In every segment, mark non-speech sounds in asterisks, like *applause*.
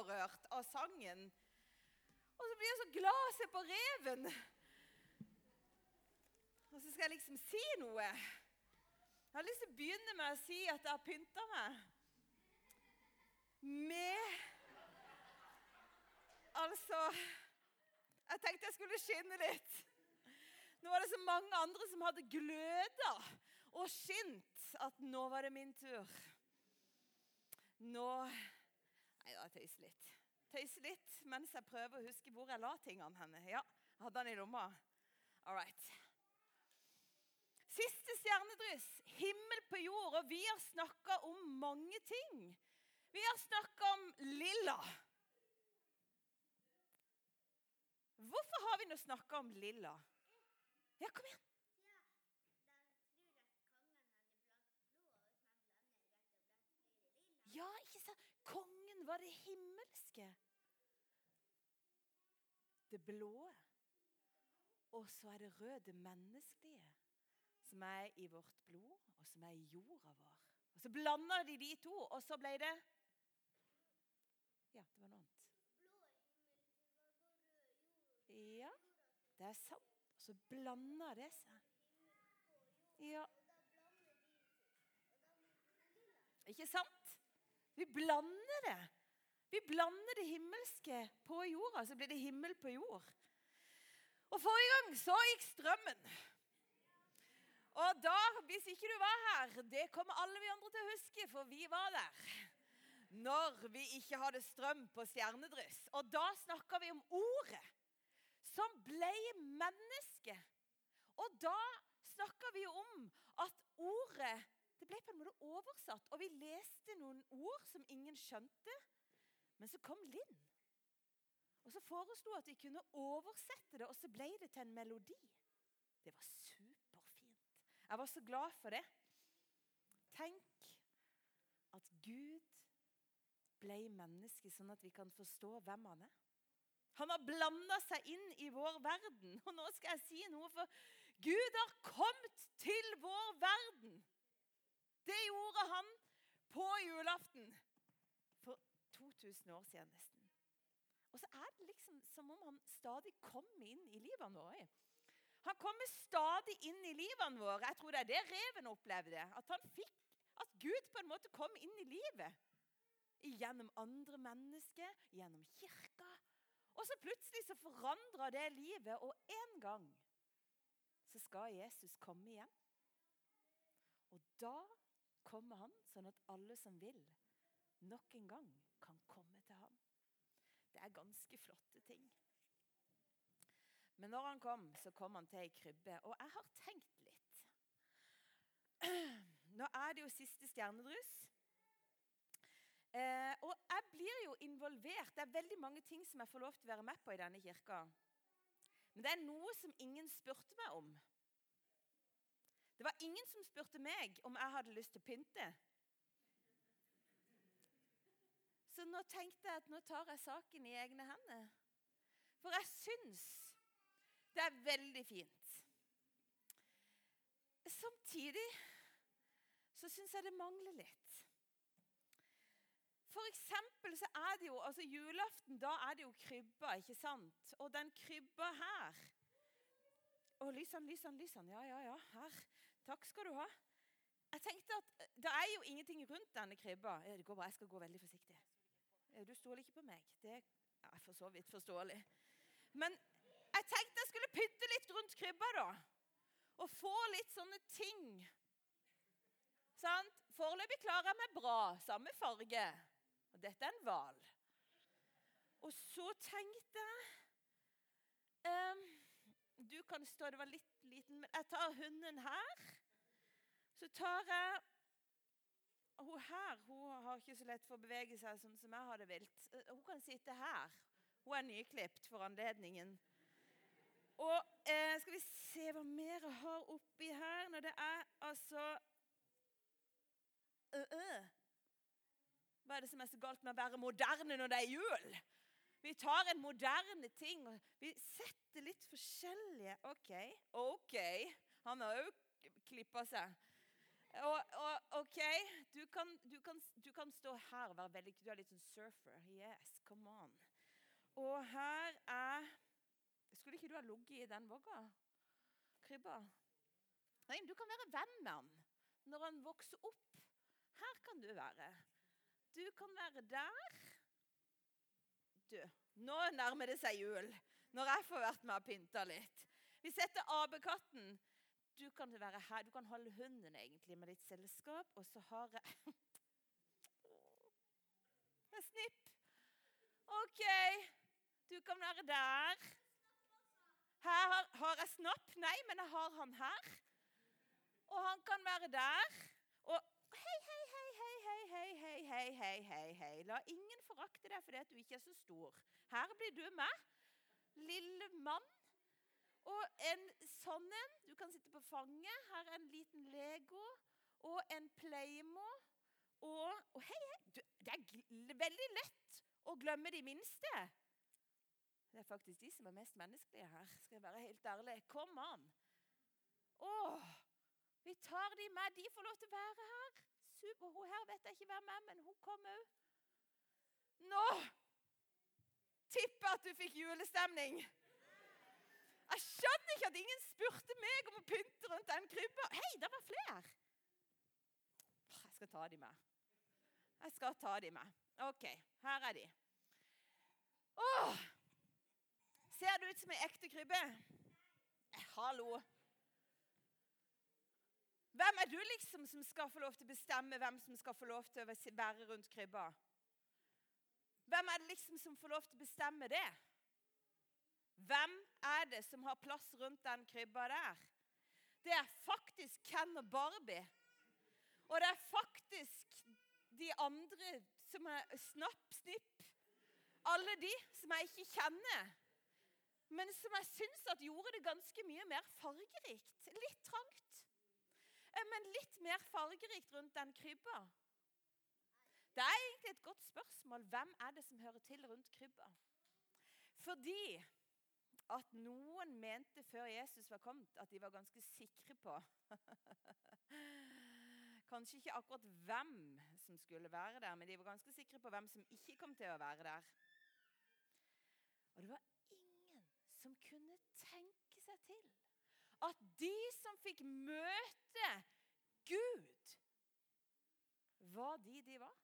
opprørt av sangen. Og så blir jeg så glad å se på reven. Og så skal jeg liksom si noe. Jeg har lyst til å begynne med å si at jeg har pynta meg med Altså Jeg tenkte jeg skulle skinne litt. Nå var det så mange andre som hadde gløda og skint at nå var det min tur. Nå Nei jeg tøyser litt. Tøyser litt mens jeg prøver å huske hvor jeg la tingene henne. Ja, hadde den i lomma. All right. Siste stjernedryss, himmel på jord. Og vi har snakka om mange ting. Vi har snakka om lilla. Hvorfor har vi nå snakka om lilla? Ja, kom igjen. Ja, ikke sant? Kongen var det himmelske. Det blå. Og så er det røde, det menneskelige, som er i vårt blod, og som er i jorda vår. Og Så blanda de de to, og så ble det Ja, det var noe annet. Ja, det er sant. Og så blanda det seg. Ja. Ikke sant? Vi blander det. Vi blander det himmelske på jorda, så blir det himmel på jord. Og Forrige gang så gikk strømmen. Og da, hvis ikke du var her, det kommer alle vi andre til å huske, for vi var der. Når vi ikke hadde strøm på stjernedryss. Og da snakka vi om ordet som ble menneske. Og da snakka vi om at ordet det ble på en måte oversatt. Og vi leste noen ord som ingen skjønte. Men så kom Linn. Og så foreslo at de kunne oversette det, og så ble det til en melodi. Det var superfint. Jeg var så glad for det. Tenk at Gud ble menneske, sånn at vi kan forstå hvem han er. Han har blanda seg inn i vår verden. Og nå skal jeg si noe, for Gud har kommet til vår verden. Det gjorde han på julaften 2000 år siden nesten. Og så er det liksom som om han stadig kommer inn i livet vårt. Han kommer stadig inn i livet vårt. Jeg tror det er det reven opplevde. At han fikk, at Gud på en måte kom inn i livet. Gjennom andre mennesker, gjennom kirka. Og så plutselig så forandra det livet, og en gang så skal Jesus komme igjen. Og da kommer han sånn at alle som vil, nok en gang kan komme til ham. Det er ganske flotte ting. Men når han kom, så kom han til ei krybbe. Og jeg har tenkt litt. *clears throat* Nå er det jo siste stjernedryss. Eh, og jeg blir jo involvert. Det er veldig mange ting som jeg får lov til å være med på i denne kirka. Men det er noe som ingen spurte meg om. Det var ingen som spurte meg om jeg hadde lyst til å pynte. Så nå tenkte jeg at nå tar jeg saken i egne hender. For jeg syns det er veldig fint. Samtidig så syns jeg det mangler litt. For eksempel så er det jo altså julaften, da er det jo krybba, ikke sant? Og den krybba her Å, lysene, lysene, lysene. Ja, ja, ja. Her. Takk skal du ha. Jeg tenkte at Det er jo ingenting rundt denne krybba. Det går bra, jeg skal gå veldig forsiktig. Du stoler ikke på meg. Det er for så vidt forståelig. Men jeg tenkte jeg skulle pynte litt rundt krybba, da. Og få litt sånne ting. Sant? Foreløpig klarer jeg meg bra. Samme farge. Og dette er en hval. Og så tenkte jeg um, du kan stå, det var litt liten, men jeg tar hunden her. Så tar jeg Hun her hun har ikke så lett for å bevege seg sånn som jeg har det vilt. Hun kan sitte her. Hun er nyklipt for anledningen. Og eh, skal vi se hva mer jeg har oppi her når det er altså øh, øh. Hva er det som er så galt med å være moderne når det er jul? Vi tar en moderne ting og vi setter litt forskjellige OK. OK. Han har òg klippa seg. Og, og, OK, du kan, du, kan, du kan, stå her og være veldig Du er litt sånn surfer. Yes, come on. Og her er Skulle ikke du ha ligget i den vogga? Krybba? Nei, men du kan være venn med han når han vokser opp. Her kan du være. Du kan være der. Du, nå nærmer det seg jul. Når jeg får vært med og pynta litt. Vi setter apekatten du kan du kan holde hunden egentlig med ditt selskap, og så har jeg En snipp. OK, du kan være der. Her har, har, jeg snapp? Nei, men jeg har han her. Og han kan være der. Og hei, hei, hei, hei, hei, hei, hei, hei, hei, hei, hei. La ingen forakte deg fordi at du ikke er så stor. Her blir du med. Lille mann og en sånn en. Du kan sitte på fanget. Her er en liten Lego og en Playmo. Og, og hei, hei. Du, det er veldig lett å glemme de minste. Det er faktisk de som er mest menneskelige her. skal jeg være helt ærlig. Kom an. Åh, vi tar de med. De får lov til å være her. Super. Hun her vet jeg ikke hvem er, men hun kom òg. Nå tipper jeg at du fikk julestemning. Jeg skjønner ikke at ingen spurte meg om å pynte rundt den krybba. Hei, det var flere! Jeg skal ta de med. Jeg skal ta de med. OK, her er de. Åh! Ser det ut som ei ekte krybbe? Eh, hallo. Hvem er du liksom som skal få lov til å bestemme hvem som skal få lov til å være rundt krybba? Hvem er det liksom som får lov til å bestemme det? Hvem er det som har plass rundt den krybba der? Det er faktisk Ken og Barbie. Og det er faktisk de andre som er Snapp, Snipp Alle de som jeg ikke kjenner. Men som jeg syns gjorde det ganske mye mer fargerikt. Litt trangt. Eh, men litt mer fargerikt rundt den krybba. Det er egentlig et godt spørsmål. Hvem er det som hører til rundt krybba? Fordi at noen mente før Jesus var kommet, at de var ganske sikre på *laughs* Kanskje ikke akkurat hvem som skulle være der, men de var ganske sikre på hvem som ikke kom til å være der. Og det var ingen som kunne tenke seg til at de som fikk møte Gud, var de de var.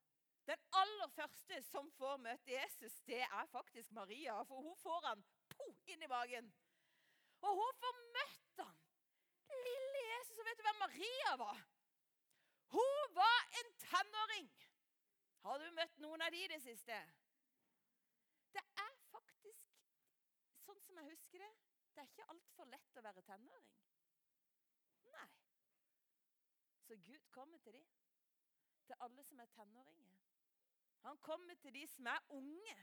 Den aller første som får møte Jesus, det er faktisk Maria. For hun får han po, inn i magen. Og hun får møtt han. Lille Jesus. Og vet du hvem Maria var? Hun var en tenåring. Har du møtt noen av de i det siste? Det er faktisk sånn som jeg husker det. Det er ikke altfor lett å være tenåring. Nei. Så Gud kommer til de. Til alle som er tenåringer. Han kommer til de som er unge.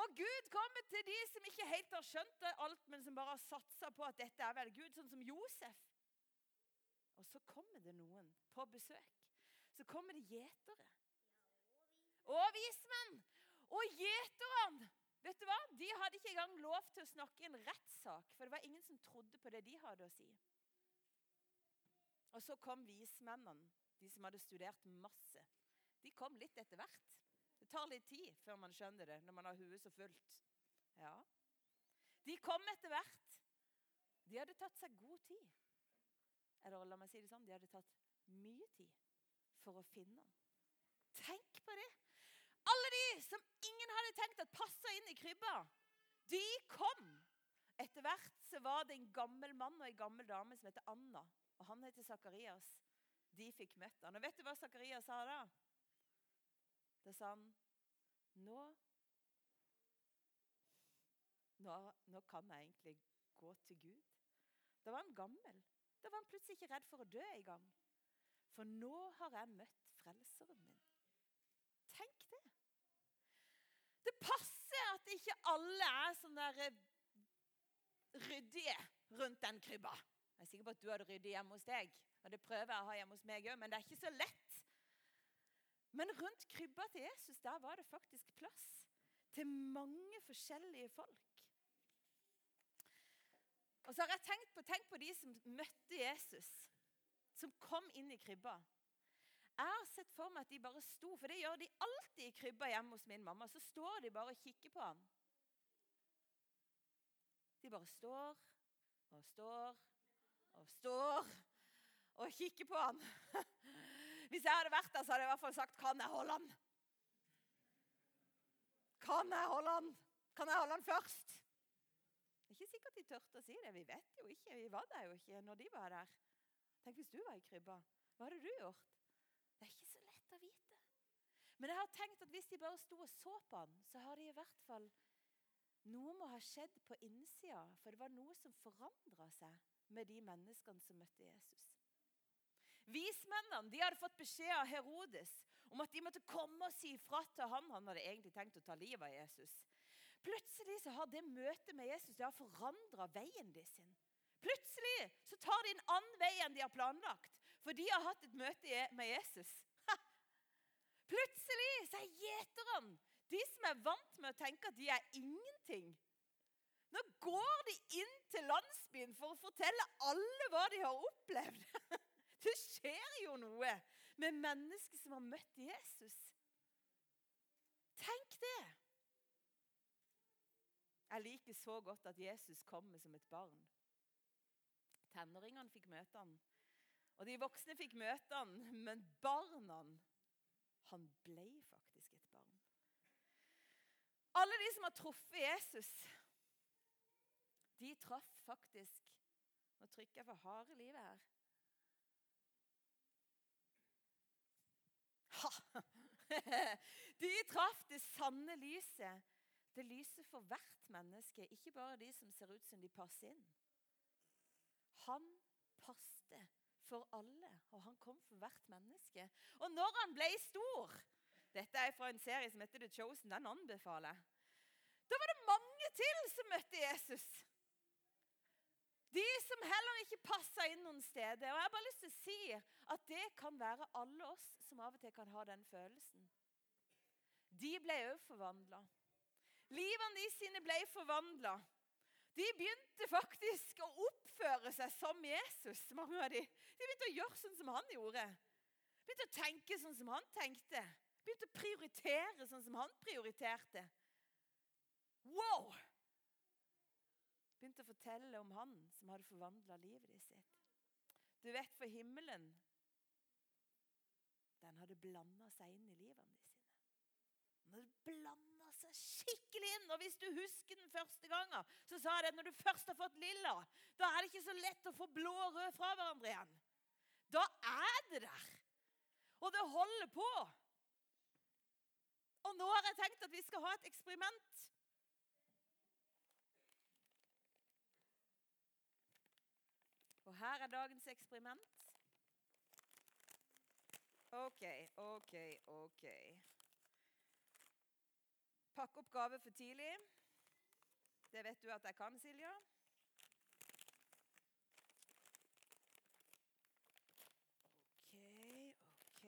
Og Gud kommer til de som ikke helt har skjønt alt, men som bare har satsa på at dette er vel Gud, sånn som Josef. Og så kommer det noen på besøk. Så kommer det gjetere. Og vismenn. Og gjeterne. Vet du hva? De hadde ikke engang lov til å snakke i en rettssak, for det var ingen som trodde på det de hadde å si. Og så kom vismennene, de som hadde studert masse. De kom litt etter hvert. Tar litt tid før man skjønner det når man har huet så fullt. Ja. De kom etter hvert. De hadde tatt seg god tid. Eller la meg si det sånn, de hadde tatt mye tid for å finne ham. Tenk på det! Alle de som ingen hadde tenkt at passa inn i krybba, de kom. Etter hvert så var det en gammel mann og en gammel dame som heter Anna. Og han heter Sakarias. De fikk møtt han. Og vet du hva Sakarias sa da? Da sa han nå, nå, nå kan jeg egentlig gå til Gud. Da var han gammel. Da var han plutselig ikke redd for å dø engang. For nå har jeg møtt frelseren min. Tenk det. Det passer at ikke alle er sånn der eh, ryddige rundt den krybba. Jeg er sikker på at du har det ryddig hjemme hos deg. Og det prøver jeg å ha hjemme hos meg òg, men det er ikke så lett men rundt krybba til Jesus der var det faktisk plass til mange forskjellige folk. Og så har jeg tenkt på, tenkt på de som møtte Jesus. som kom inn i krybba. Jeg har sett for meg at de bare sto, for det gjør de alltid i krybba hjemme hos min mamma. Så står de bare og kikker på ham. De bare står og står og står og kikker på han. *laughs* Hvis jeg hadde vært der, så hadde jeg i hvert fall sagt 'Kan jeg holde han?' Kan jeg holde han? Kan jeg holde han først? Det er ikke sikkert de tørte å si det. Vi vet jo ikke. Vi var der jo ikke når de var der. Tenk hvis du var i krybba. Hva hadde du gjort? Det er ikke så lett å vite. Men jeg har tenkt at hvis de bare sto og så på han, så har de i hvert fall Noe må ha skjedd på innsida, for det var noe som forandra seg med de menneskene som møtte Jesus. Vismennene de hadde fått beskjed av Herodes om at de måtte komme og si ifra til ham. Han hadde egentlig tenkt å ta livet av Jesus. Plutselig så har det møtet med Jesus det har forandra veien de sin. Plutselig så tar de en annen vei enn de har planlagt, for de har hatt et møte med Jesus. Plutselig så er gjeterne, de som er vant med å tenke at de er ingenting Nå går de inn til landsbyen for å fortelle alle hva de har opplevd. *laughs* Det skjer jo noe med mennesker som har møtt Jesus. Tenk det! Jeg liker så godt at Jesus kommer som et barn. Tenåringene fikk møte han, og de voksne fikk møte han, men barna Han ble faktisk et barn. Alle de som har truffet Jesus, de traff faktisk Nå trykker jeg for harde livet her. *laughs* De traff det sanne lyset. Det lyset for hvert menneske, ikke bare de som ser ut som de passer inn. Han passte for alle, og han kom for hvert menneske. Og når han ble stor Dette er fra en serie som heter The Chosen. Den anbefaler jeg. Da var det mange til som møtte Jesus. De som heller ikke passa inn noen steder. Og jeg har bare lyst til å si at det kan være alle oss som av og til kan ha den følelsen. De ble òg forvandla. Livene de sine ble forvandla. De begynte faktisk å oppføre seg som Jesus, mange av de. De begynte å gjøre sånn som han gjorde. Begynte å tenke sånn som han tenkte. Begynte å prioritere sånn som han prioriterte. Wow! Begynte å fortelle om han som hadde forvandla livet sitt. Du vet, for himmelen den hadde blanda seg inn i livene sine. Den hadde blanda seg skikkelig inn. Og hvis du husker den første gangen, så sa jeg at når du først har fått lilla, da er det ikke så lett å få blå og rød fra hverandre igjen. Da er det der. Og det holder på. Og nå har jeg tenkt at vi skal ha et eksperiment. Og her er dagens eksperiment. OK, OK, OK. Pakk opp gave for tidlig. Det vet du at jeg kan, Silja. OK,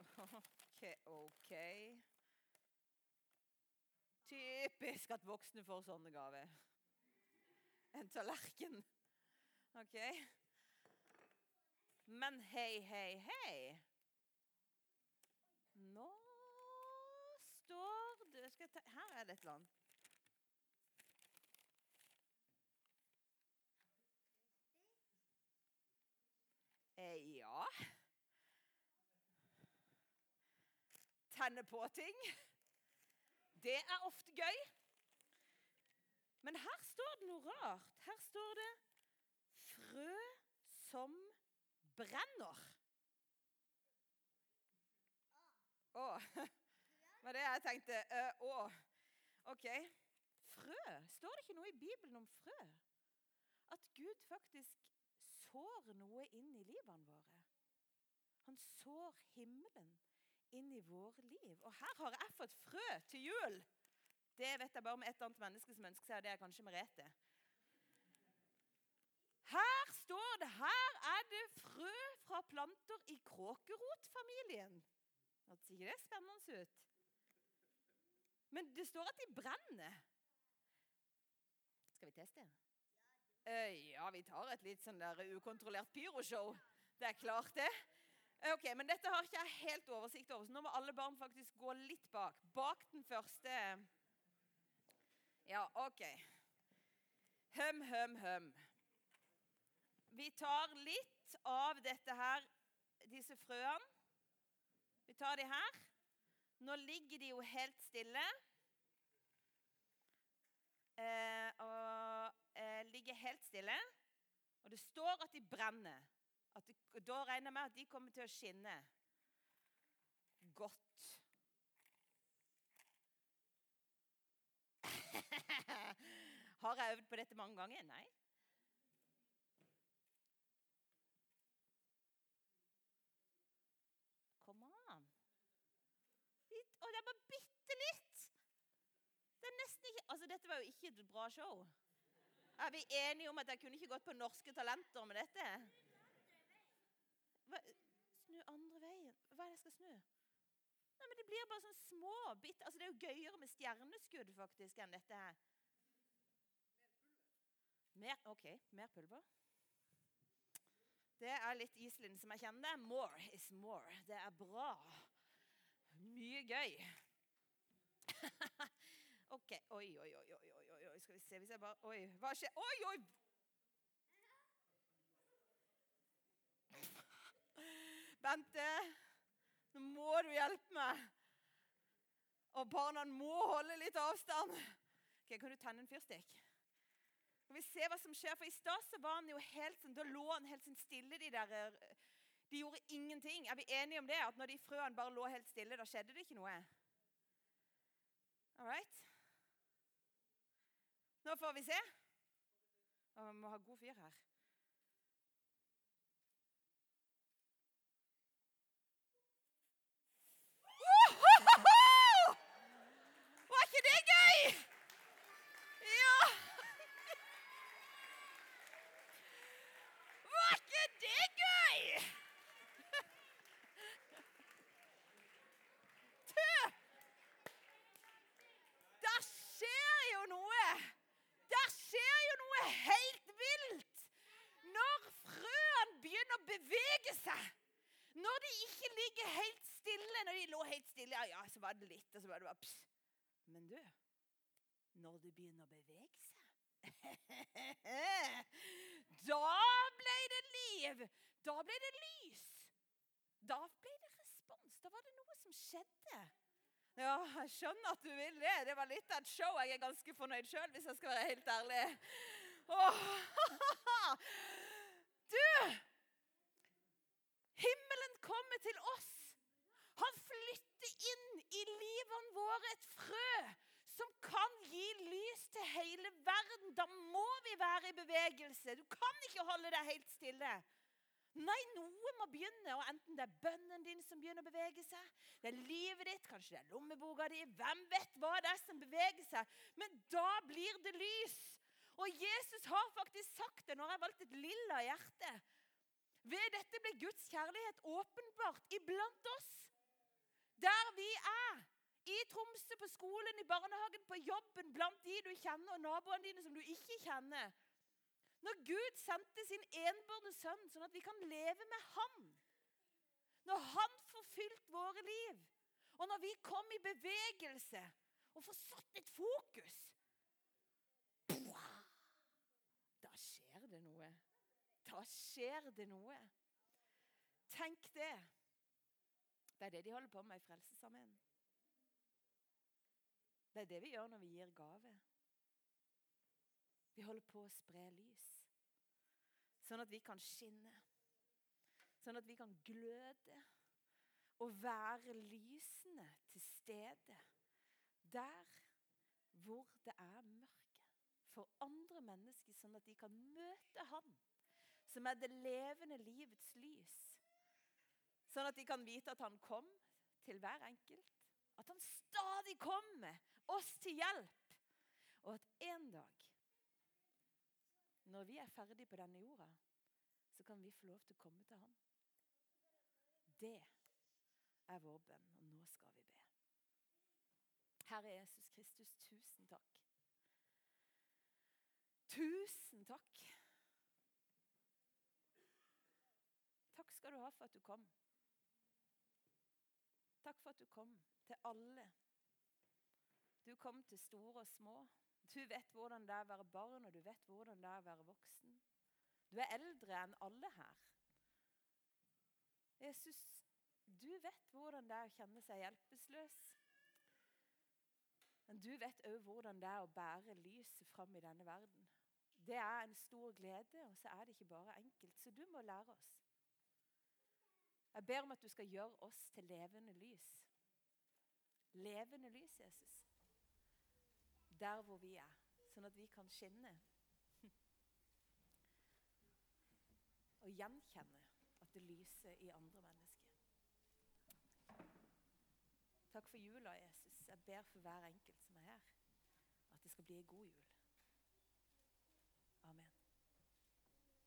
OK, OK, OK. Typisk at voksne får sånne gaver. En tallerken. OK? Men hei, hei, hei. Nå står det ta, Her er det et eller annet. Eh, ja Tenne på ting. Det er ofte gøy. Men her står det noe rart. Her står det 'frø som brenner'. Å. *laughs* var det jeg tenkte. Uh, å. OK. Frø. Står det ikke noe i Bibelen om frø? At Gud faktisk sår noe inn i livene våre. Han sår himmelen inn i våre liv. Og her har jeg fått frø til jul. Det vet jeg bare om et annet menneske som ønsker seg, og det er kanskje Merete. Her står det her er det frø fra planter i kråkerotfamilien. Hørtes ikke det spennende ut? Men det står at de brenner. Skal vi teste? Uh, ja, vi tar et litt sånn der ukontrollert pyroshow. Det er klart, det. Ok, Men dette har ikke jeg helt oversikt over, så nå må alle barn faktisk gå litt bak. Bak den første Ja, OK. Høm, høm, høm. Vi tar litt av dette her, disse frøene. Vi tar de her. Nå ligger de jo helt stille. Eh, og eh, ligger helt stille. Og det står at de brenner. At det, da regner jeg med at de kommer til å skinne godt. *laughs* Har jeg øvd på dette mange ganger? Nei. Kom an. Og det bare bitte litt. Det er nesten ikke Altså, dette var jo ikke et bra show. Er vi enige om at jeg kunne ikke gått på Norske Talenter med dette? Hva? Snu andre veien. Hva er det jeg skal snu? Nei, men Det blir bare sånn små bit. Altså, Det er jo gøyere med stjerneskudd faktisk enn dette her. Mer, OK, mer pulver. Det er litt Iselin som jeg kjenner. More is more. Det er bra. Mye gøy. *laughs* OK. Oi, oi, oi, oi, oi, oi. Skal vi se hvis jeg bare Oi, hva skjer? Oi, oi! *laughs* Bente, nå må du hjelpe meg. Og barna må holde litt avstand. Ok, Kan du tenne en fyrstikk? Skal vi se hva som skjer, for I stad så var han jo helt sånn, da lå han helt sånn stille. De der, de gjorde ingenting. Er vi enige om det? At når de frøene bare lå helt stille, da skjedde det ikke noe? All right? Nå får vi se. Vi må ha god fyr her. Var ikke det gøy? Ja! Var ikke det gøy? Du! Der skjer jo noe. Der skjer jo noe helt vilt. Når frøene begynner å bevege seg. Når de ikke ligger helt stille. Når de lå helt stille, ja, ja, så var det litt, og så var det bare pss. Men du, når det begynner å bevege seg *laughs* Da ble det liv. Da ble det lys. Da ble det respons. Da var det noe som skjedde. Ja, jeg skjønner at du vil det. Det var litt av et show. Jeg er ganske fornøyd sjøl, hvis jeg skal være helt ærlig. Åh. *laughs* Du! Himmelen kommer til oss. Han flytter inn i livene våre et frø som kan gi lys til hele verden. Da må vi være i bevegelse. Du kan ikke holde deg helt stille. Nei, noe må begynne. og Enten det er bønnen din som begynner å bevege seg, det er livet ditt, kanskje det er lommeboka di, hvem vet hva det er som beveger seg. Men da blir det lys. Og Jesus har faktisk sagt det når jeg valgte et lilla hjerte. Ved dette ble Guds kjærlighet åpenbart iblant oss. Der vi er. I Tromsø, på skolen, i barnehagen, på jobben, blant de du kjenner, og naboene dine som du ikke kjenner. Når Gud sendte sin enbårne sønn, sånn at vi kan leve med ham. Når Han forfylte våre liv, og når vi kom i bevegelse og får satt et fokus Da skjer det noe. Da skjer det noe. Tenk det. Det er det de holder på med i Frelsesarmeen. Det er det vi gjør når vi gir gave. Vi holder på å spre lys, sånn at vi kan skinne. Sånn at vi kan gløde og være lysende til stede der hvor det er mørke. For andre mennesker, sånn at de kan møte Han som er det levende livets lys. Sånn at de kan vite at han kom til hver enkelt. At han stadig kommer oss til hjelp. Og at en dag, når vi er ferdig på denne jorda, så kan vi få lov til å komme til ham. Det er vår bønn, og nå skal vi be. Herre Jesus Kristus, tusen takk. Tusen takk skal du ha for at du kom. Takk for at du kom til alle. Du kom til store og små. Du vet hvordan det er å være barn, og du vet hvordan det er å være voksen. Du er eldre enn alle her. Jesus, du vet hvordan det er å kjenne seg hjelpeløs. Men du vet òg hvordan det er å bære lyset fram i denne verden. Det er en stor glede, og så er det ikke bare enkelt. Så du må lære oss. Jeg ber om at du skal gjøre oss til levende lys. Levende lys, Jesus. Der hvor vi er, sånn at vi kan skinne. *laughs* Og gjenkjenne at det lyser i andre mennesker. Takk for jula, Jesus. Jeg ber for hver enkelt som er her, at det skal bli en god jul.